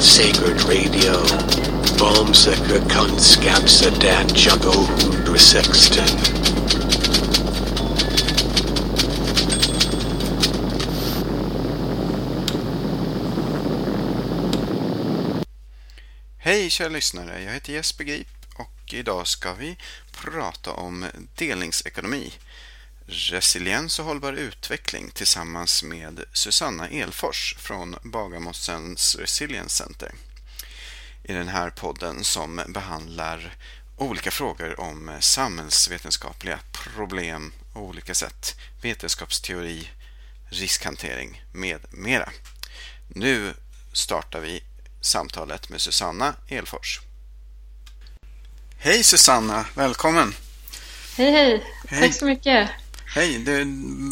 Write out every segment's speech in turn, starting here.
det sacred radio. Bombsäker kunskapsa dat jago 116. Hej kära lyssnare, jag heter Jesper Grip och idag ska vi prata om delningsekonomi, resiliens och hållbar utveckling tillsammans med Susanna Elfors från Bagarmossens Resilience Center. I den här podden som behandlar olika frågor om samhällsvetenskapliga problem och olika sätt, vetenskapsteori, riskhantering med mera. Nu startar vi samtalet med Susanna Elfors. Hej Susanna, välkommen! Hej, hej, Hej. Tack så mycket. Hej, du,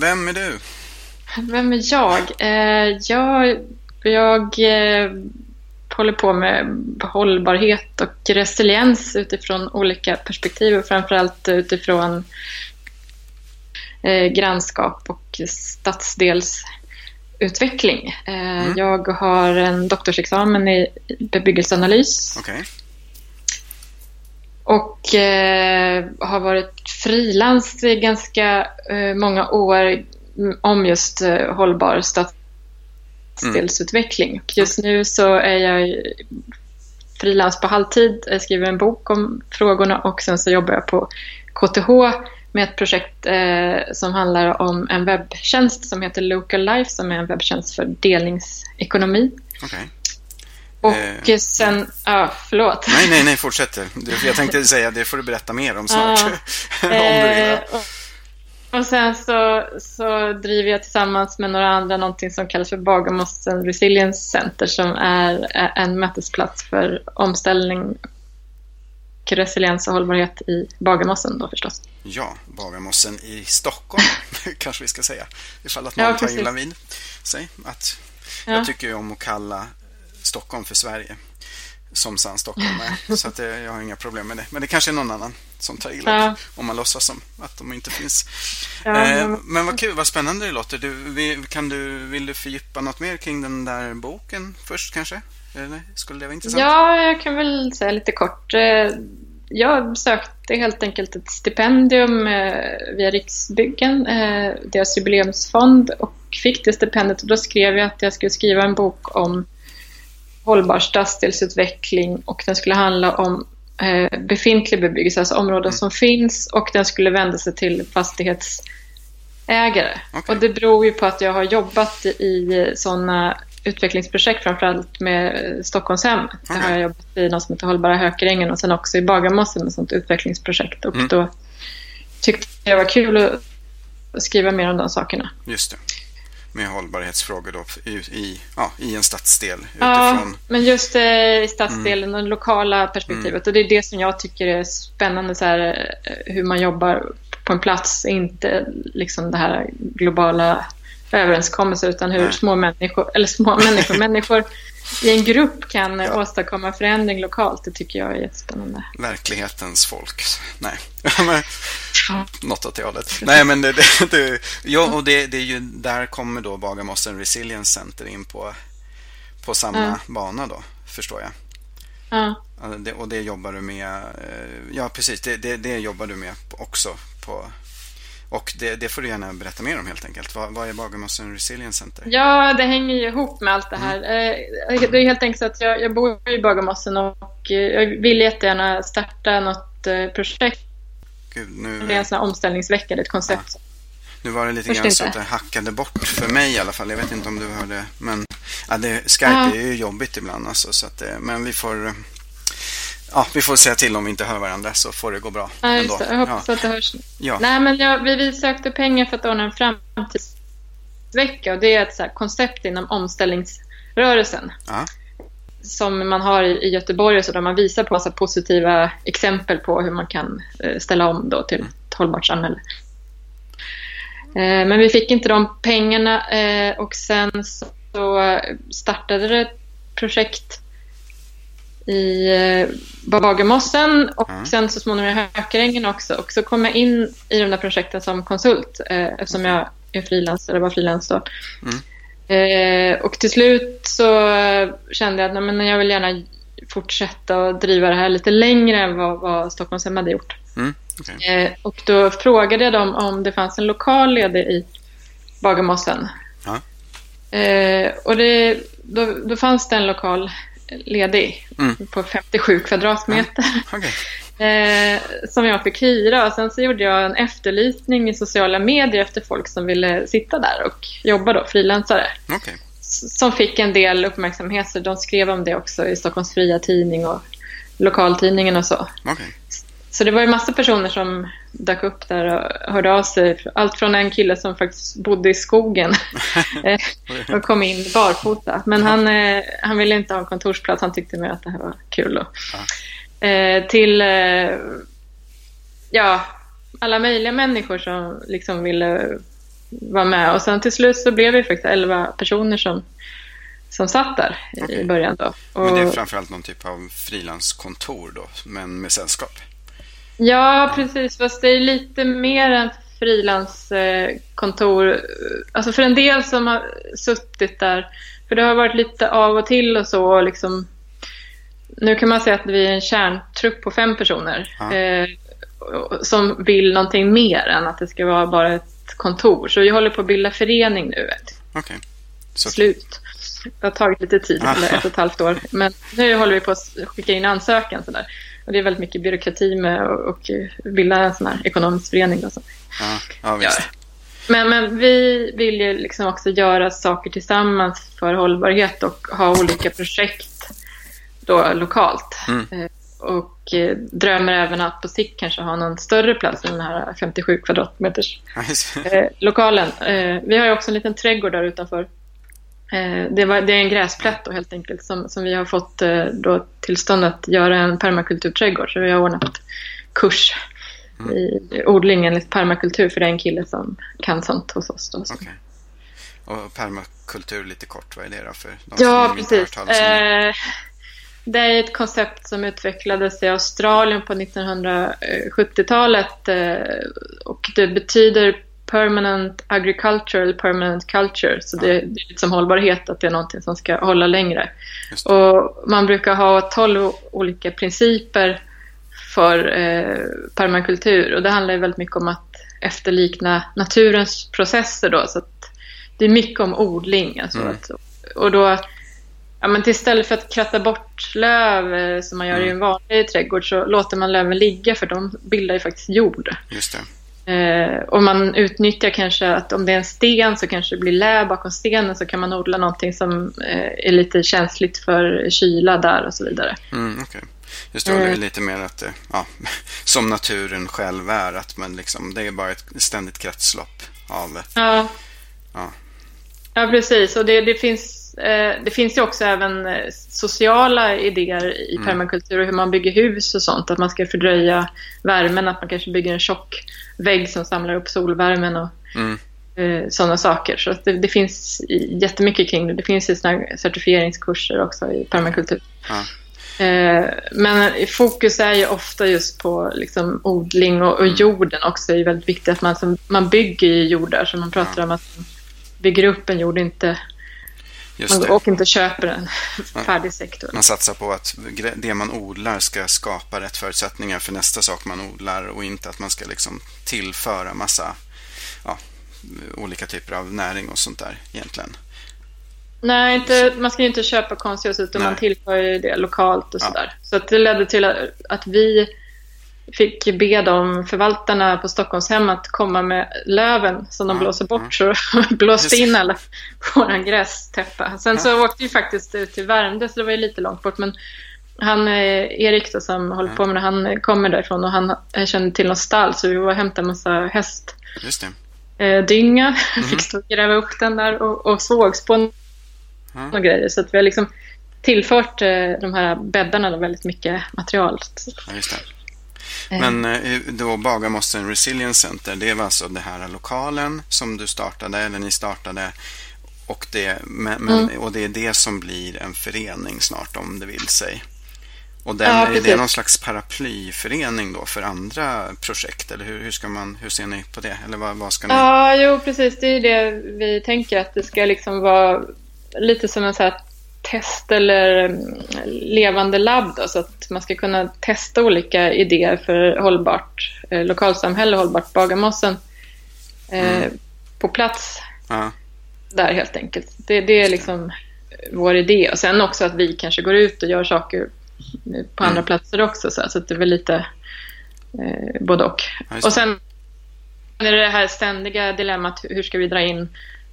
vem är du? Vem är jag? Eh, jag jag eh, håller på med hållbarhet och resiliens utifrån olika perspektiv och framförallt utifrån eh, grannskap och stadsdelsutveckling. Mm. Jag har en doktorsexamen i bebyggelseanalys Okej, Och eh, har varit frilans i ganska eh, många år mm, om just eh, hållbar stadsdelsutveckling. Och just nu så är jag frilans på halvtid. Jag skriver en bok om frågorna och sen så jobbar jag på KTH med ett projekt eh, som handlar om en webbtjänst som heter Local Life som är en webbtjänst för delningsekonomi. okej. Och Eh, sen, ja förlåt. Nej, nej, nej, fortsätt. Jag tänkte säga det får du berätta mer om snart. om. Eh, och, och sen så, så driver jag tillsammans med några andra någonting som kallas för Bagarmossen Resilience Center som är är en mötesplats för omställning resiliens och hållbarhet i Bagarmossen då förstås. Ja, Bagarmossen i Stockholm kanske vi ska säga. Ifall att Ja, någon tar precis. illa vid sig. Att Ja. Jag tycker ju om att kalla Stockholm för Sverige. Som sann stockholmare. så att jag har inga problem med det. Men det kanske är någon annan som tar illa Ja. Om man låtsas som att de inte finns. Ja, eh, men- vad kul, vad spännande det låter. Du, kan du, vill du fördjupa något mer kring den där boken först kanske? Eller skulle det vara intressant? Ja, jag kan väl säga lite kort. Eh, Jag sökte helt enkelt ett stipendium eh, via Riksbyggen, eh, deras jubileumsfond, och fick det stipendiet. Och då skrev jag att jag skulle skriva en bok om hållbar stadsdelsutveckling och den skulle handla om eh, befintlig bebyggelse, alltså områden som finns och den skulle vända sig till fastighetsägare. Okej. Och det beror ju på att jag har jobbat i sådana utvecklingsprojekt, framförallt med Stockholmshem. Där Okej. har jag jobbat i något som heter Hållbara Hökarängen och sen också i Bagarmossen med sådant utvecklingsprojekt. Och Mm. då tyckte jag det var kul att skriva mer om de sakerna. Just det. Med hållbarhetsfrågor då i, i, ja, i en stadsdel Ja, utifrån. men just eh, i stadsdelen och det lokala perspektivet. Och det är det som jag tycker är spännande, så här, eh, hur man jobbar på en plats. Inte liksom det här globala överenskommelser, utan hur små människor, eller små människor, människor i en grupp kan åstadkomma förändring lokalt. Det tycker jag är jättespännande. Verklighetens folk. Nej. Något åt det hållet. Nej, men det, det, det, ja, och det, det är ju, där kommer då Bagarmossen Resilience Center in på, på samma Ja. bana då, förstår jag. Ja. Det, och det jobbar du med, eh, ja precis, det, det, det jobbar du med också på, och det, det får du gärna berätta mer om helt enkelt. Vad, vad är Bagarmossen Resilience Center? Ja, det hänger ju ihop med allt det här. Eh, Det är helt enkelt så att jag, jag bor i Bagarmossen och eh, jag vill jättegärna starta något eh, projekt. Gud, Det är nu, en sån här omställningsvecka, det är ett koncept. nu var det lite Först grann så att det hackade bort för mig i alla fall. Jag vet inte om du hörde, men ja, det, Skype Ja. är ju jobbigt ibland alltså, så att, men vi får Ja, vi får säga till om vi inte hör varandra så får det gå bra. Ja, ändå. det. Jag hoppas ja. att det hörs. Ja. Nej, men jag, vi, vi sökte pengar för att ordna en framtidsvecka och det är ett så koncept inom omställningsrörelsen Ja. som man har i, i Göteborg och så där man visar på massa positiva exempel på hur man kan eh, ställa om då till ett hållbart samhälle. Eh, men vi fick inte de pengarna eh, och sen så startade det ett projekt i eh, Bagarmossen och Mm. sen så småningom i Hökarängen också. Och så kom jag in i de där projekten som konsult eh, eftersom jag är frilans, eller var frilans då. Mm. Eh, och till slut så kände jag att nej, men jag vill gärna fortsätta och driva det här lite längre än vad, vad Stockholmshem hade gjort. Mm, okay. eh, och då frågade jag dem om det fanns en lokal ledig i Bagarmossen. Ja. Eh, och det, då, då fanns det en lokal ledig Mm. på 57 kvadratmeter. Okej. Eh, som jag fick hyra. Och sen så gjorde jag en efterlysning i sociala medier efter folk som ville sitta där och jobba då, frilansare. S- Som fick en del uppmärksamhet, så de skrev om det också i Stockholms Fria Tidning och lokaltidningen och så. Okej. Så det var ju massa personer som dök upp där och hörde av sig. Allt från en kille som faktiskt bodde i skogen eh, och kom in barfota. Men han, eh, han ville inte ha en kontorsplats, han tyckte mer att det här var kul. Eh, till ja, alla möjliga människor som liksom ville vara med. Och sen till slut så blev vi faktiskt 11 personer som, som satt där i Okej. början. Då. Men det är Och- framförallt någon typ av frilanskontor då, men med sällskap. Ja, precis. Fast det är lite mer än frilanskontor. Alltså för en del som har suttit där. För det har varit lite av och till och så. Liksom, nu kan man säga att vi är en kärntrupp på fem personer. Ja. Eh, som vill någonting mer än att det ska vara bara ett kontor. Så vi håller på att bilda förening nu. Så, Slut. Det har tagit lite tid, Ah. eller ett och ett halvt år. Men nu håller vi på att skicka in ansökan. Sådär. Och det är väldigt mycket byråkrati med och, och bilda en sån här ekonomisk förening. Och så. ja, ja, visst. Men, men vi vill ju liksom också göra saker tillsammans för hållbarhet och ha olika projekt då lokalt. Mm. Eh, Och eh, drömmer även att på sikt kanske ha någon större plats än den här 57 kvadratmeters eh, lokalen. Eh, vi har ju också en liten trädgård där utanför. Eh, det, var, det är en gräsplätt då, helt enkelt som, som vi har fått eh, då, tillstånd att göra en permakulturträdgård. Så vi har ordnat kurs i odling enligt permakultur för det är en kille som kan sånt hos oss. Då, så. Okej. Och permakultur lite kort, vad är det då för de Ja, precis. Eh, det är ett koncept som utvecklades i Australien på 1970-talet eh, och det betyder permanent agriculture eller permanent culture. Så det, det är lite som hållbarhet, att det är någonting som ska hålla längre. Och man brukar ha 12 olika principer för eh, permakultur och det handlar ju väldigt mycket om att efterlikna naturens processer då. Så det är mycket om odling. Alltså Mm. att, och då, ja, men istället för att kratta bort löv eh, som man gör i en vanlig trädgård så låter man löven ligga för de bildar ju faktiskt jord. Just det. Eh, och man utnyttjar kanske att om det är en sten så kanske det blir lä bakom stenen så kan man odla någonting som eh, är lite känsligt för kyla där och så vidare. Mm, okej. Just det, det är Mm. lite mer att det, ja, som naturen själv är, att man liksom, det är bara ett ständigt kretslopp av, Ja, ja, ja precis. Och det, det, finns, eh, det finns ju också även eh, sociala idéer i permakultur och hur man bygger hus och sånt. Att man ska fördröja värmen, att man kanske bygger en tjock vägg som samlar upp solvärmen och mm, eh, sådana saker. Så det, det finns jättemycket kring det. Det finns ju såna certifieringskurser också i permakultur. ja, Eh, men fokus är ju ofta just på liksom, odling och, och jorden också. Det är väldigt viktigt att man, man bygger i jordar. Så man pratar Ja. om att man bygger upp en jord, inte, just man åker inte och köper en färdig sektor. Man satsar på att det man odlar ska skapa rätt förutsättningar för nästa sak man odlar och inte att man ska liksom tillföra massa ja, olika typer av näring och sånt där egentligen. Nej, inte, man ska ju inte köpa konstgödsel utan Nej. man tillför det lokalt och Ja. sådär. Så att det ledde till att, att vi fick be de förvaltarna på Stockholmshem att komma med löven som de Ja, blåser bort. Så blåste Just det. in alla på våran grästäppa. Sen så åkte vi faktiskt ut till Värmdö så det var ju lite långt bort. Men han, eh, Erik då, som håller på med det, han kommer därifrån och han eh, kände till något stall så vi var och hämtade en massa häst Just det. eh, dynga. Mhm. Fick stå och gräva upp den där och, och sågspån Ja. och grejer. Så att vi har liksom tillfört de här bäddarna väldigt mycket material. Ja, just det. Eh. Men eh, då Bagarmossen Resilience Center, det var alltså det här lokalen som du startade, eller ni startade. Och det, men, Mm. och det är det som blir en förening snart om det vill sig. Och den, Ja, är det någon slags paraplyförening då för andra projekt? Eller hur, hur, ska man, hur ser ni på det? Eller vad, vad ska ni... Ja, jo precis. Det är det vi tänker att det ska liksom vara lite som en så här test eller mm, levande labb då, så att man ska kunna testa olika idéer för hållbart eh, lokalsamhälle, hållbart Bagarmossen eh, på plats Ja, där helt enkelt. Det, det är liksom vår idé. Och sen också att vi kanske går ut och gör saker på andra platser också. Så, så att det är väl lite eh, både och. Ja, Och det. sen är det det här ständiga dilemmat, hur ska vi dra in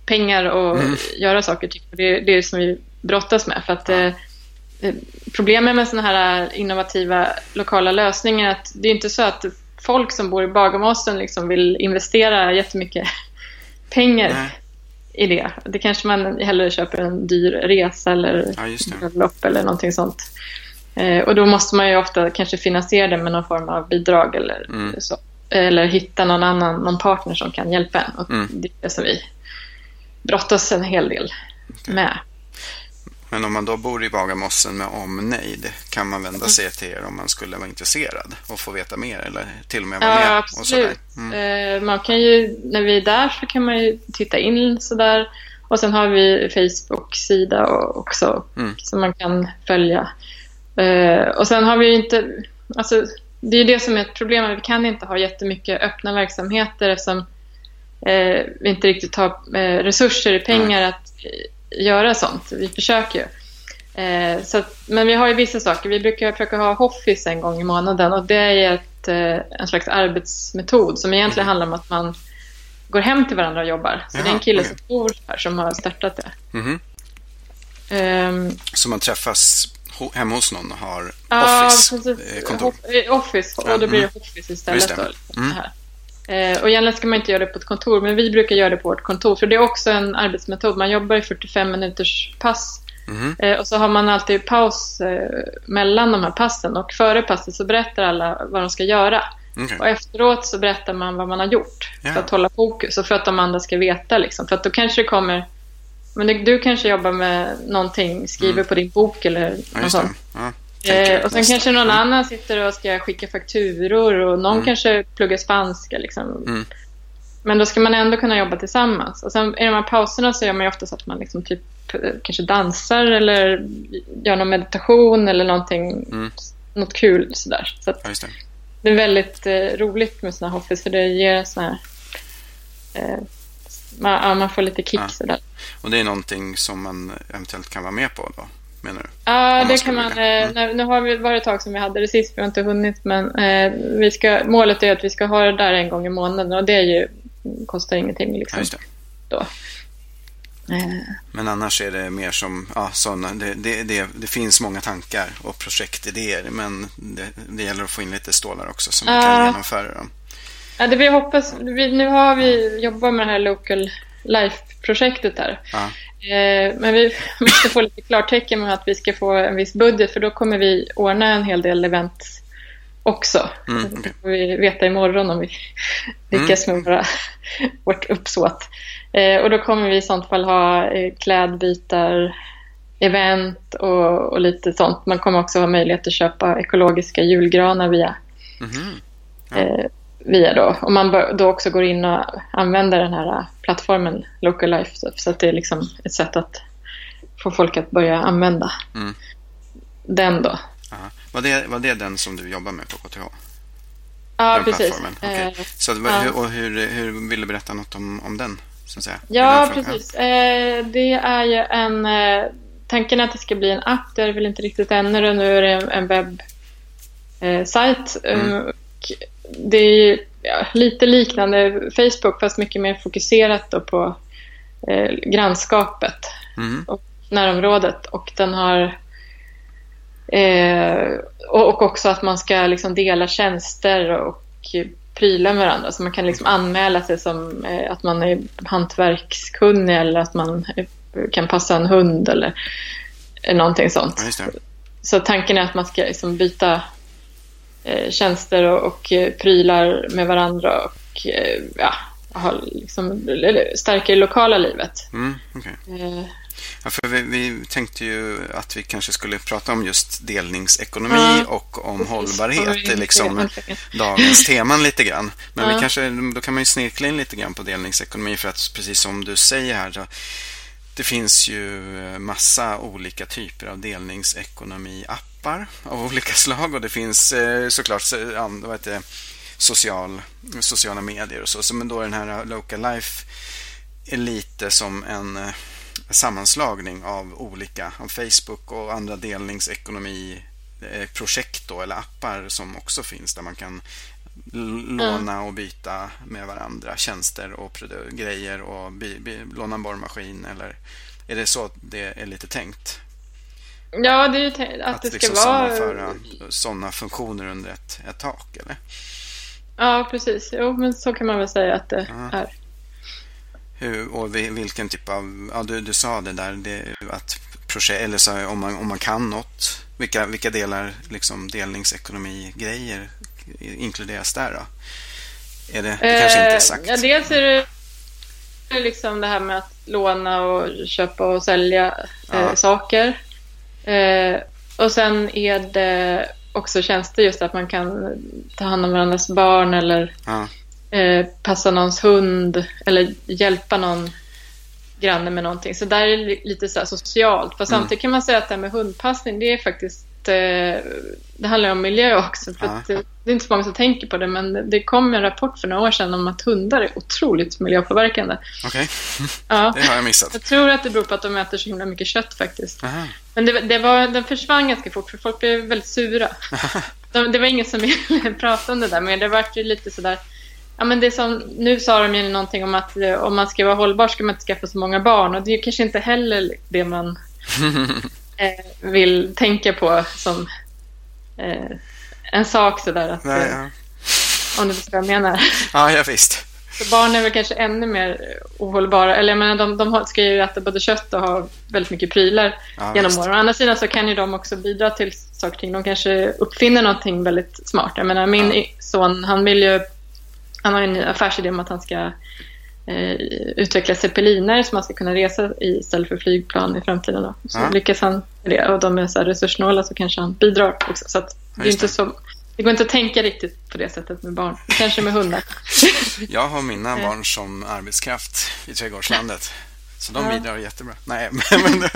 pengar och Mm. göra saker? tycker jag. Det är det som vi brottas med. För att, eh, eh, problemet med sådana här innovativa lokala lösningar är att det är inte så att folk som bor i Bagarmossen liksom vill investera jättemycket pengar Nej. i det. Det kanske man hellre köper en dyr resa eller Ja, bröllop eller någonting sånt. Eh, och då måste man ju ofta kanske finansiera det med någon form av bidrag eller Mm. så. Eller hitta någon annan, någon partner som kan hjälpa en. Och Mm. Det är det som vi brottas en hel del med. Men om man då bor i Bagarmossen med omnejd, kan man vända sig till er om man skulle vara intresserad och få veta mer eller till och med vara Ja, med? Och sådär. absolut. Mm. Eh, man kan ju, när vi är där så kan man ju titta in sådär. Och sen har vi Facebook-sida också Mm. som man kan följa. Eh, och sen har vi ju inte, alltså det är ju det som är ett problem, vi kan inte ha jättemycket öppna verksamheter eftersom eh, vi inte riktigt har resurser i pengar att eh, göra sånt. Vi försöker ju. Eh, så att, men vi har ju vissa saker. Vi brukar försöka ha hoffis en gång i månaden och det är ett, eh, en slags arbetsmetod som egentligen handlar om att man går hem till varandra och jobbar. Så det är Jaha, en kille okej. som bor här som har startat det. Mhm. Ehm, Så man träffas hemma hos någon och har Ja, office, eh, eh, Office, och då blir mm. det Office istället. Då, liksom, Mm. här. Eh, och egentligen ska man inte göra det på ett kontor, men vi brukar göra det på vårt kontor. För det är också en arbetsmetod. Man jobbar i 45 minuters pass. Mhm. Eh, och så har man alltid paus eh, mellan de här passen. Och före passet så berättar alla vad de ska göra. Okej. Och efteråt så berättar man vad man har gjort. Ja. För att hålla fokus och för att de andra ska veta. Liksom. För att då kanske det kommer... Men du, du kanske jobbar med någonting, skriver på din bok eller Mm. Ja, något sånt. Ja, Eh, och sen kanske någon Mm. annan sitter och ska skicka fakturor och någon Mm. kanske pluggar spanska. Liksom. Mm. Men då ska man ändå kunna jobba tillsammans. Och sen i de här pauserna så gör man ju ofta så att man liksom typ eh, kanske dansar eller gör någon meditation eller någonting, Mm. något kul sådär. Så Ja, det. det är väldigt eh, roligt med sådana hoffis för det ger sån här eh, man, man får lite kick Ja. sådär. Och det är någonting som man eventuellt kan vara med på då, menar du? Ja, man det kan man. Eh, Mm. nu, nu har vi varit ett tag som vi hade det sist, vi har inte hunnit, men eh, vi ska, målet är att vi ska ha det där en gång i månaden och det är ju, kostar ingenting. Ja, Liksom, just det. då. Eh, Men annars är det mer som, ja, sådana, det, det, det, det finns många tankar och projektidéer, men det, det gäller att få in lite stålar också som man kan Ja. genomföra dem. ja, det vi hoppas, vi, nu har vi jobbat med det här Local Life-projektet där. Ja, Eh, men vi måste få lite klartecken med att vi ska få en viss budget för då kommer vi ordna en hel del event också. Mm, det okej. får vi veta imorgon om vi lyckas med våra, vårt uppsåt. Eh, och då kommer vi i sånt fall ha eh, klädbytar, event och, och lite sånt. Man kommer också ha möjlighet att köpa ekologiska julgranar via, Mhm. Ja. Via då. Om man då också går in och använder den här eh, plattformen Local Life så, att det är liksom ett sätt att få folk att börja använda Mm. den då. Aha. Var, det, var det den som du jobbar med på KTH? Ja, den precis. Okej. Eh, Så hur, och hur, hur vill du berätta något om, om den? Så att säga? Ja, precis. Eh, det är ju en... Eh, tanken är att det ska bli en app. Det är det väl inte riktigt ännu. Nu är det en, webbsajt. Mm. Och det är ja, lite liknande Facebook fast mycket mer fokuserat på eh, grannskapet Mhm. och närområdet. Och den har... Eh, och, också att man ska liksom dela tjänster och prylar med varandra. Så man kan liksom anmäla sig som eh, att man är hantverkskunnig eller att man eh, kan passa en hund eller eh, någonting sånt. Ja. Så tanken är att man ska liksom byta eh, tjänster och, och eh, prylar med varandra och eh, ja, ha liksom, stärka det lokala livet. Mm, okej. Eh, Ja, för vi, vi, tänkte ju att vi kanske skulle prata om just delningsekonomi ja, och om hållbarhet. Det är liksom dagens teman lite grann. Men ja. vi kanske, då kan man ju snirkla in lite grann på delningsekonomi för att precis som du säger här så det finns ju massa olika typer av delningsekonomi-appar av olika slag och det finns eh, såklart vad heter social, sociala medier och så. så. Men då är den här Local Life är lite som en eh, sammanslagning av olika, av Facebook och andra delningsekonomi-projekt eh, eller appar som också finns där man kan låna och byta med varandra tjänster och grejer och låna en borrmaskin eller är det så det är lite tänkt? Ja, det är ju att, att det ska liksom vara... sammanföra sådana funktioner under ett, ett tak, eller? Ja, precis. Jo, men så kan man väl säga att det ja. är. Hur, och vilken typ av, ja du, du sa det där, det, att projekt, eller så, om, man, om man kan något, vilka, vilka delar, liksom delningsekonomi-grejer inkluderas där då? Är det, det kanske inte är sagt? Eh, ja, dels är det liksom det här med att låna och köpa och sälja eh, ja. saker. Eh, och sen är det också tjänster just att man kan ta hand om varandras barn eller ja. eh, passa någons hund eller hjälpa någon granne med någonting. Så där är det lite så socialt. Fast mm. samtidigt kan man säga att det här med hundpassning, det är faktiskt eh, det handlar om miljö också. För ja. det, är inte så många som tänker på det, men det kom en rapport för några år sedan om att hundar är otroligt miljöpåverkande. Okej, okay. ja. det har jag missat. Jag tror att det beror på att de äter så himla mycket kött faktiskt. Aha. Men det, det var, den försvann ganska fort, för folk blev väldigt sura. de, det var ingen som ville prata om det där, men det var ju lite sådär Ja, men det som, nu sa de ju någonting om att eh, om man ska vara hållbar ska man inte skaffa så många barn och det är kanske inte heller det man eh, vill tänka på som eh, en sak sådär. Att, Nej, ja. Om du förstår vad jag menar. Ja, ja visst. Så barn är väl kanske ännu mer ohållbara. Eller jag menar, de, de ska ju äta både kött och ha väldigt mycket prylar ja, genom åren. Å andra sidan så kan ju de också bidra till saker och ting. De kanske uppfinner någonting väldigt smart. Jag menar, min ja. son, han vill ju... Han har en affärsidé om att han ska eh, utveckla zeppeliner som man ska kunna resa i istället för flygplan i framtiden. Då. Så ja. lyckas han med det och de är så resurssnåla så kanske han bidrar också. Så det, är inte så, det går inte att tänka riktigt på det sättet med barn. Kanske med hundar. Jag har mina barn som arbetskraft i trädgårdslandet. Så de ja. bidrar jättebra. Nej, men, men,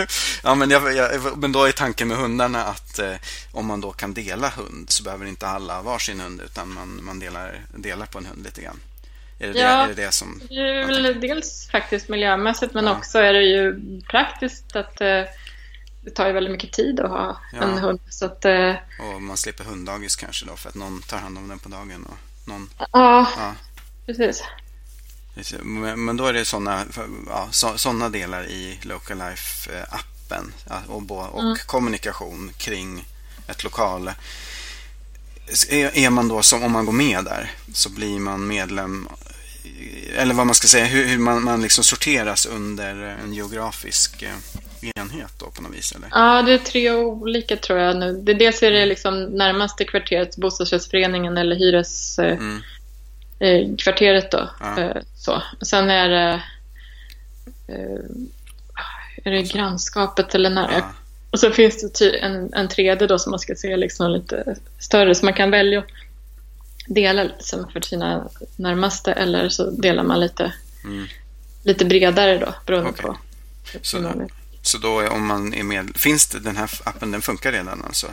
ja, men, jag, jag, men då är tanken med hundarna att eh, om man då kan dela hund så behöver inte alla varsin hund utan man, man delar, delar på en hund lite grann. Är det, ja, det, är det, det som... Det är väl dels faktiskt miljömässigt men ja. också är det ju praktiskt att eh, det tar ju väldigt mycket tid att ha ja. en hund. Så att, eh, och man slipper hunddagis kanske då för att någon tar hand om den på dagen. Och någon, ja, ja. precis. Men då är det sådana ja, såna delar i Local Life-appen och, och mm. kommunikation kring ett lokal. Är man då som om man går med där så blir man medlem eller vad man ska säga, hur, hur man, man liksom sorteras under en geografisk eh, enhet då på något vis? Eller? Ja, det är tre olika tror jag nu. Det, dels är det liksom närmaste kvarteret, bostadsrättsföreningen eller hyreskvarteret mm. eh, då. Ja. Eh, så. Sen är det, är det grannskapet eller när? Ja. Och så finns det en, en tredje då som man ska se liksom lite större, så man kan välja dela liksom för sina närmaste eller så delar man lite, mm. lite bredare då beroende okay. på. Så, så då om man är med, finns det den här appen, den funkar redan alltså?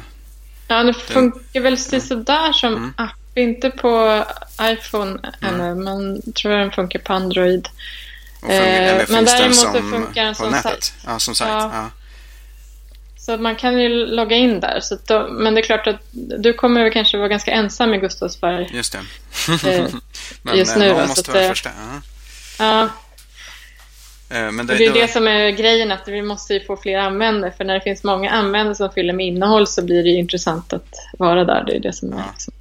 Ja, den funkar väl sådär som mm. app, inte på iPhone ännu, mm. men tror jag den funkar på Android. Funkar, eh, men däremot så funkar den som sajt. Ja, som sajt. Ja. Ja. Så man kan ju logga in där. Så då, men det är klart att du kommer väl kanske vara ganska ensam i Gustavsberg. Just det. Eh, men just nu. Någon måste vara första. Ja. ja. Eh, men det, det är då... det som är grejen, att vi måste ju få fler användare. För när det finns många användare som fyller med innehåll så blir det intressant att vara där. Det är det som är liksom.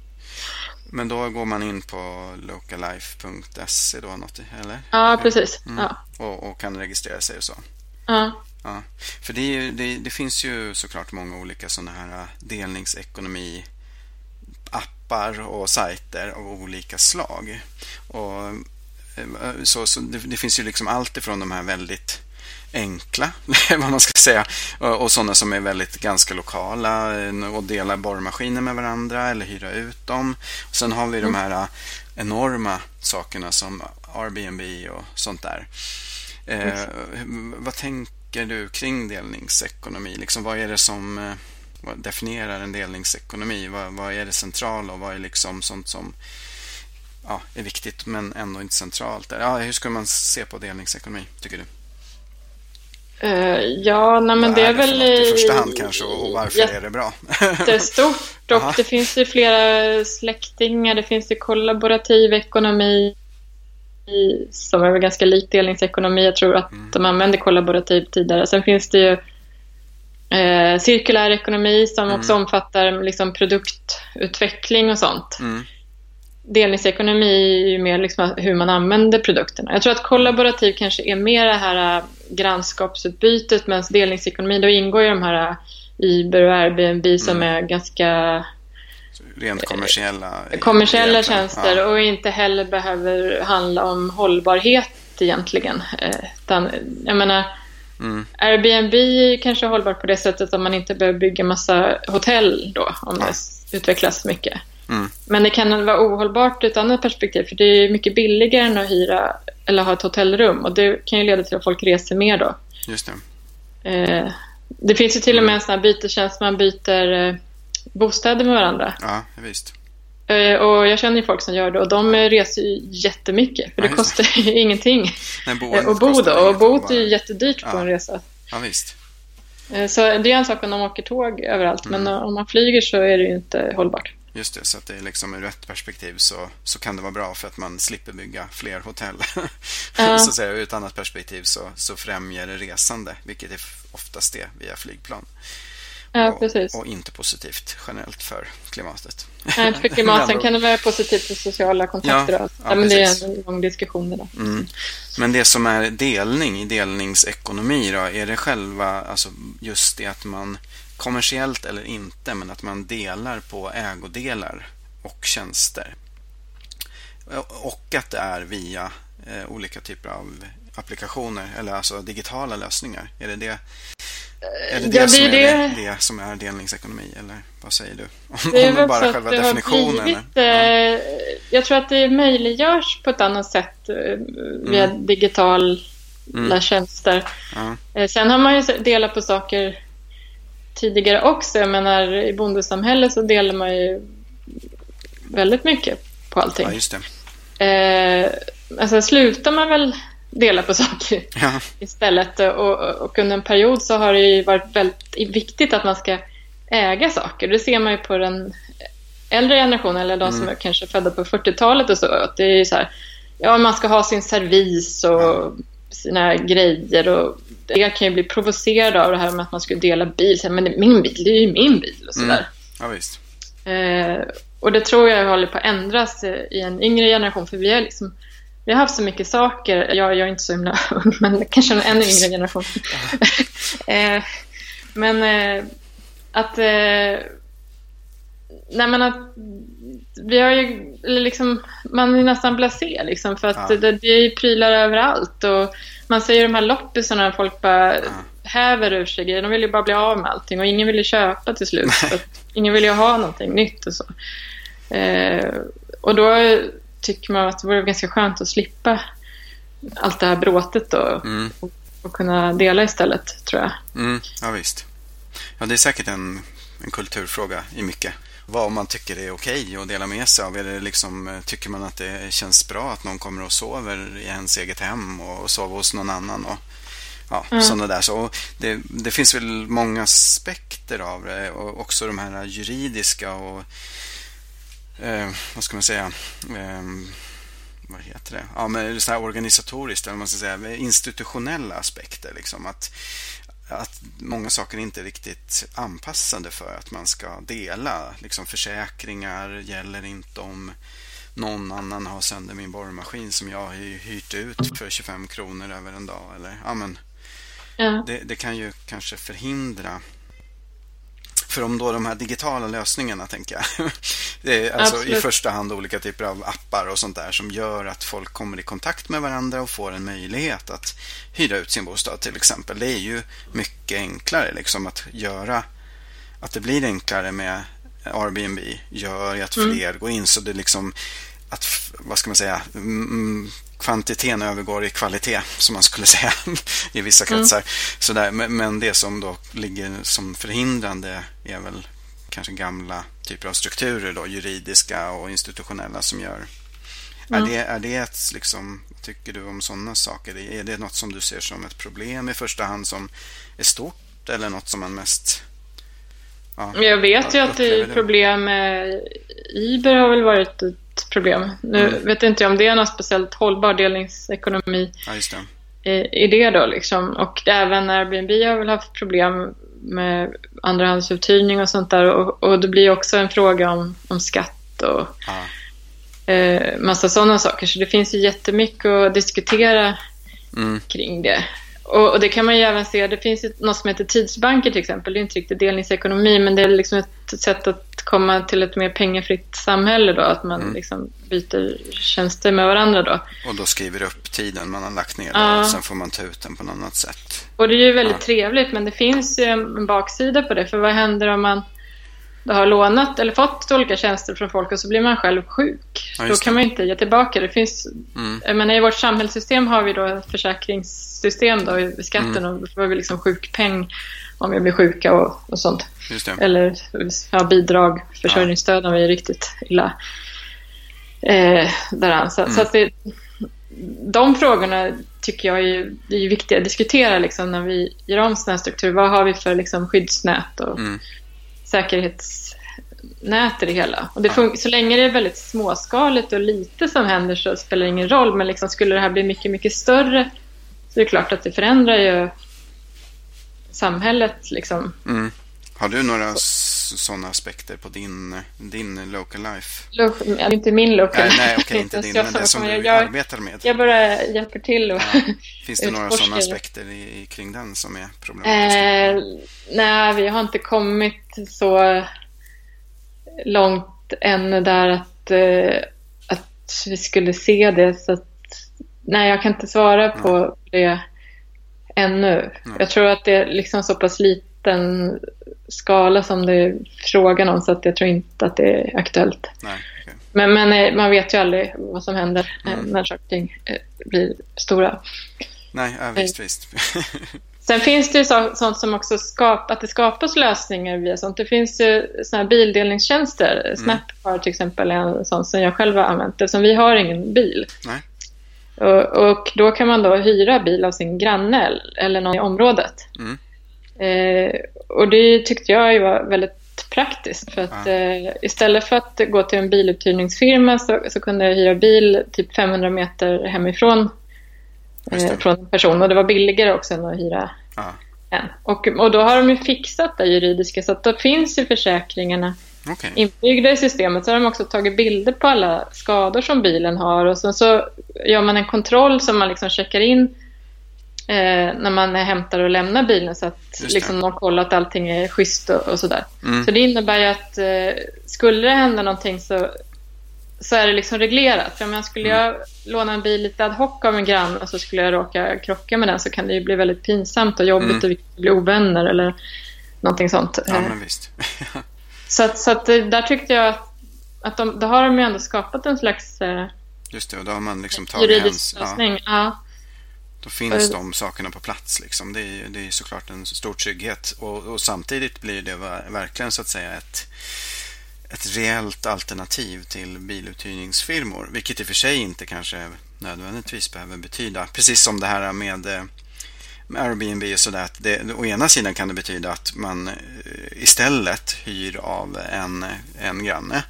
Men då går man in på localife.se då, något, eller? Ja, precis. Mm. Ja. Och, och, kan registrera sig och så? Ja. Ja, för det, det, det, finns ju såklart många olika sådana här äh, delningsekonomi appar och sajter av olika slag. Och, äh, så, så det, det, finns ju liksom allt ifrån de här väldigt enkla, vad man ska säga, och, och sådana som är väldigt ganska lokala eh, och delar borrmaskiner med varandra eller hyra ut dem. Och sen har vi mm. de här eh, enorma sakerna som Airbnb och sånt där. Eh, vad tänker du kring delningsekonomi? Liksom, vad är det som eh, definierar en delningsekonomi? Vad, vad, är det centrala och vad är liksom sånt som ja, är viktigt men ändå inte centralt? Ja, hur ska man se på delningsekonomi, tycker du? Uh, ja, nej, men det är, är det väl i första hand kanske och varför ja, är det bra? Det är stort och det finns ju flera släktingar. Det finns ju kollaborativ ekonomi som är ganska lik delningsekonomi. Jag tror att mm. de använde kollaborativ tidigare. Sen finns det ju eh, cirkulär ekonomi som mm. också omfattar liksom, produktutveckling och sånt. Mm. Delningsekonomi är ju mer liksom hur man använder produkterna. Jag tror att kollaborativ kanske är mer det här äh, grannskapsutbytet medan delningsekonomi, då ingår ju de här äh, Uber och Airbnb som mm. är ganska rent kommersiella, kommersiella tjänster ja. och inte heller behöver handla om hållbarhet egentligen. Eh, utan, jag menar, mm. Airbnb kanske är hållbart på det sättet att man inte behöver bygga massa hotell då om ja. det utvecklas mycket. Mm. Men det kan vara ohållbart ur ett annat perspektiv för det är mycket billigare än att hyra eller ha ett hotellrum och det kan ju leda till att folk reser mer då. Just det. Eh, det finns ju till och med en sån här bytestjänst man byter eh, bostäder med varandra. Ja, visst. Eh, och jag känner ju folk som gör det och de reser ju jättemycket för det ja, kostar ju ingenting att bo då. Och boet är ju jättedyrt ja. på en resa. Ja, visst. Eh, så det är en sak om de åker tåg överallt mm. men om man flyger så är det ju inte hållbart. Just det, så att det är liksom ur ett perspektiv så, så kan det vara bra för att man slipper bygga fler hotell. Ja. så att säga, ur ett annat perspektiv så, så främjar det resande, vilket är oftast det via flygplan. Ja, precis. Och, och, inte positivt generellt för klimatet. Nej, för klimatet kan det vara positivt för sociala kontakter. Ja, ja, men det är en lång diskussion det mm. Men det som är delning i delningsekonomi då, är det själva, alltså just det att man kommersiellt eller inte, men att man delar på ägodelar och tjänster. Och att det är via eh, olika typer av applikationer eller alltså digitala lösningar. Är det det, är det, det, ja, det, som, är det, det som är delningsekonomi eller vad säger du? Om, väl bara själva definitionen? Blivit, eh, jag tror att det möjliggörs på ett annat sätt eh, via mm. digitala mm. tjänster. Ja. Eh, sen har man ju delat på saker tidigare också. Jag menar, i bondesamhället så delar man ju väldigt mycket på allting. Ja, just det. Eh, alltså slutar man väl dela på saker ja. istället. Och, och, under en period så har det ju varit väldigt viktigt att man ska äga saker. Det ser man ju på den äldre generationen, eller de mm. som är kanske födda på 40-talet och så. Att det är så här, ja, man ska ha sin servis och ja. sina grejer. Och det kan ju bli provocerad av det här med att man skulle dela bil. Så här, men min bil, det är ju min bil och sådär. Mm. Ja, visst. Eh, och det tror jag håller på att ändras i en yngre generation. För vi har liksom vi har haft så mycket saker. Jag, jag är inte så himla ung, men kanske en ännu yngre generation. eh, men eh, att... Eh, nej, men att vi har ju liksom, man är nästan blasé liksom för att ja. det, det är prylar överallt och man ser de här loppisarna folk bara ja. häver ur sig grejer. De vill ju bara bli av med allting och ingen vill ju köpa till slut. ingen vill ju ha någonting nytt och så. Eh, och då tycker man att det vore ganska skönt att slippa allt det här bråtet då, mm. och, och, kunna dela istället, tror jag. Mm, ja, visst. Ja, det är säkert en, en kulturfråga i mycket. Vad man tycker är okej att dela med sig av. Det liksom, tycker man att det känns bra att någon kommer och sover i ens eget hem och, och sover hos någon annan? Och, ja, mm. sådana där. Så det, det finns väl många aspekter av det och också de här juridiska och eh, vad ska man säga, eh, vad heter det? Ja, men så här organisatoriskt, eller man ska säga, institutionella aspekter. Liksom, att, att många saker inte är riktigt anpassade för att man ska dela. Liksom försäkringar gäller inte om någon annan har sönder min borrmaskin som jag har hyrt ut för 25 kronor över en dag. Eller, ja, men, ja. Det, det, kan ju kanske förhindra för om då de här digitala lösningarna, tänker jag. Det är alltså i första hand olika typer av appar och sånt där som gör att folk kommer i kontakt med varandra och får en möjlighet att hyra ut sin bostad till exempel. Det är ju mycket enklare liksom att göra att det blir enklare med Airbnb gör ju att mm. fler mm. går in så det liksom att, vad ska man säga, kvantiteten övergår i kvalitet, som man skulle säga i vissa mm. kretsar. Mm. Sådär. Men det som då ligger som förhindrande är väl kanske gamla typer av strukturer, då, juridiska och institutionella, som gör... Mm. Är, det, är det ett, liksom, tycker du om sådana saker? Är det något som du ser som ett problem i första hand som är stort eller något som man mest Ja, jag vet ju att det är problem med Iber har väl varit ett problem. Nu mm. vet inte jag om det är någon speciellt hållbar delningsekonomi ja. I, i det då liksom. Och även Airbnb har väl haft problem med andrahandsuthyrning och sånt där. Och, och det blir också en fråga om, om skatt och ja. eh, massa sådana saker. Så det finns ju jättemycket att diskutera mm. kring det. Och, och, det kan man ju även se, det finns något som heter tidsbanker till exempel. Det är inte riktigt delningsekonomi men det är liksom ett sätt att komma till ett mer pengafritt samhälle då. Att man mm. liksom byter tjänster med varandra då. Och då skriver upp tiden man har lagt ner ja. och sen får man ta ut den på något annat sätt. Och det är ju väldigt ja. trevligt men det finns ju en baksida på det. För vad händer om man har lånat eller fått olika tjänster från folk och så blir man själv sjuk. Ja, då kan man inte ge tillbaka. Det finns, mm. menar, I vårt samhällssystem har vi då ett försäkringssystem då, i skatten mm. och då får vi liksom sjukpeng om vi blir sjuka och, och sånt. Eller ja, bidrag, försörjningsstöd ja. om vi är riktigt illa eh, däran. Så, mm. så att det, de frågorna tycker jag är, är viktiga att diskutera liksom, när vi gör om sådana här strukturer. Vad har vi för liksom, skyddsnät och mm säkerhetsnät i det hela. Och det så länge det är väldigt småskaligt och lite som händer så spelar det ingen roll. Men liksom skulle det här bli mycket, mycket större så är det klart att det förändrar ju samhället. Liksom. Mm. Har du några sådana aspekter på din, din local life? Lo inte min local life. Nej, okej, inte din, men det som du jag, arbetar med. Jag bara hjälper till. Och ja. Finns det några sådana aspekter i, kring den som är problematiska? Eh, nej, vi har inte kommit så långt än där att, eh, att vi skulle se det. Så att, nej, jag kan inte svara på det ännu. Nej. Jag tror att det är liksom så pass liten skala som det är frågan om så att jag tror inte att det är aktuellt. Nej, okay. men, men eh, man vet ju aldrig vad som händer eh, mm. när saker och ting eh, blir stora. Nej, ja, visst, visst. Sen finns det ju sånt som också skapar, att det skapas lösningar via sånt. Det finns ju såna här bildelningstjänster. Mm. Snap har till exempel en sån som jag själv har använt eftersom vi har ingen bil. Nej. Och, och, då kan man då hyra bil av sin granne eller någon i området. Mm. Eh, och det tyckte jag var väldigt praktiskt. För att eh, istället för att gå till en biluthyrningsfirma så, så kunde jag hyra bil typ 500 meter hemifrån eh, från en person. Och det var billigare också än att hyra ja. en. Och, och då har de ju fixat det juridiska så att då finns ju försäkringarna okay. inbyggda i systemet. Så har de också tagit bilder på alla skador som bilen har och sen så gör man en kontroll som man liksom checkar in eh, när man hämtar och lämnar bilen så att liksom, de kollar att allting är schysst och, och sådär. Mm. Så det innebär ju att eh, skulle det hända någonting så, så är det liksom reglerat. För om jag skulle mm. jag låna en bil lite ad hoc av en granne och så skulle jag råka krocka med den så kan det ju bli väldigt pinsamt och jobbigt mm. och bli ovänner eller någonting sånt. Ja, men visst. så att, så att eh, där tyckte jag att, att de, då har de ju ändå skapat en slags eh, Just det, och då har man liksom tagit lösning. Ja. ja. Då finns de sakerna på plats. Liksom. Det, är, det är såklart en stor trygghet. Och, och, samtidigt blir det verkligen så att säga ett, ett reellt alternativ till biluthyrningsfirmor. Vilket i och för sig inte kanske nödvändigtvis behöver betyda. Precis som det här med eh, med Airbnb och sådär. Att det, å ena sidan kan det betyda att man eh, istället hyr av en, en granne.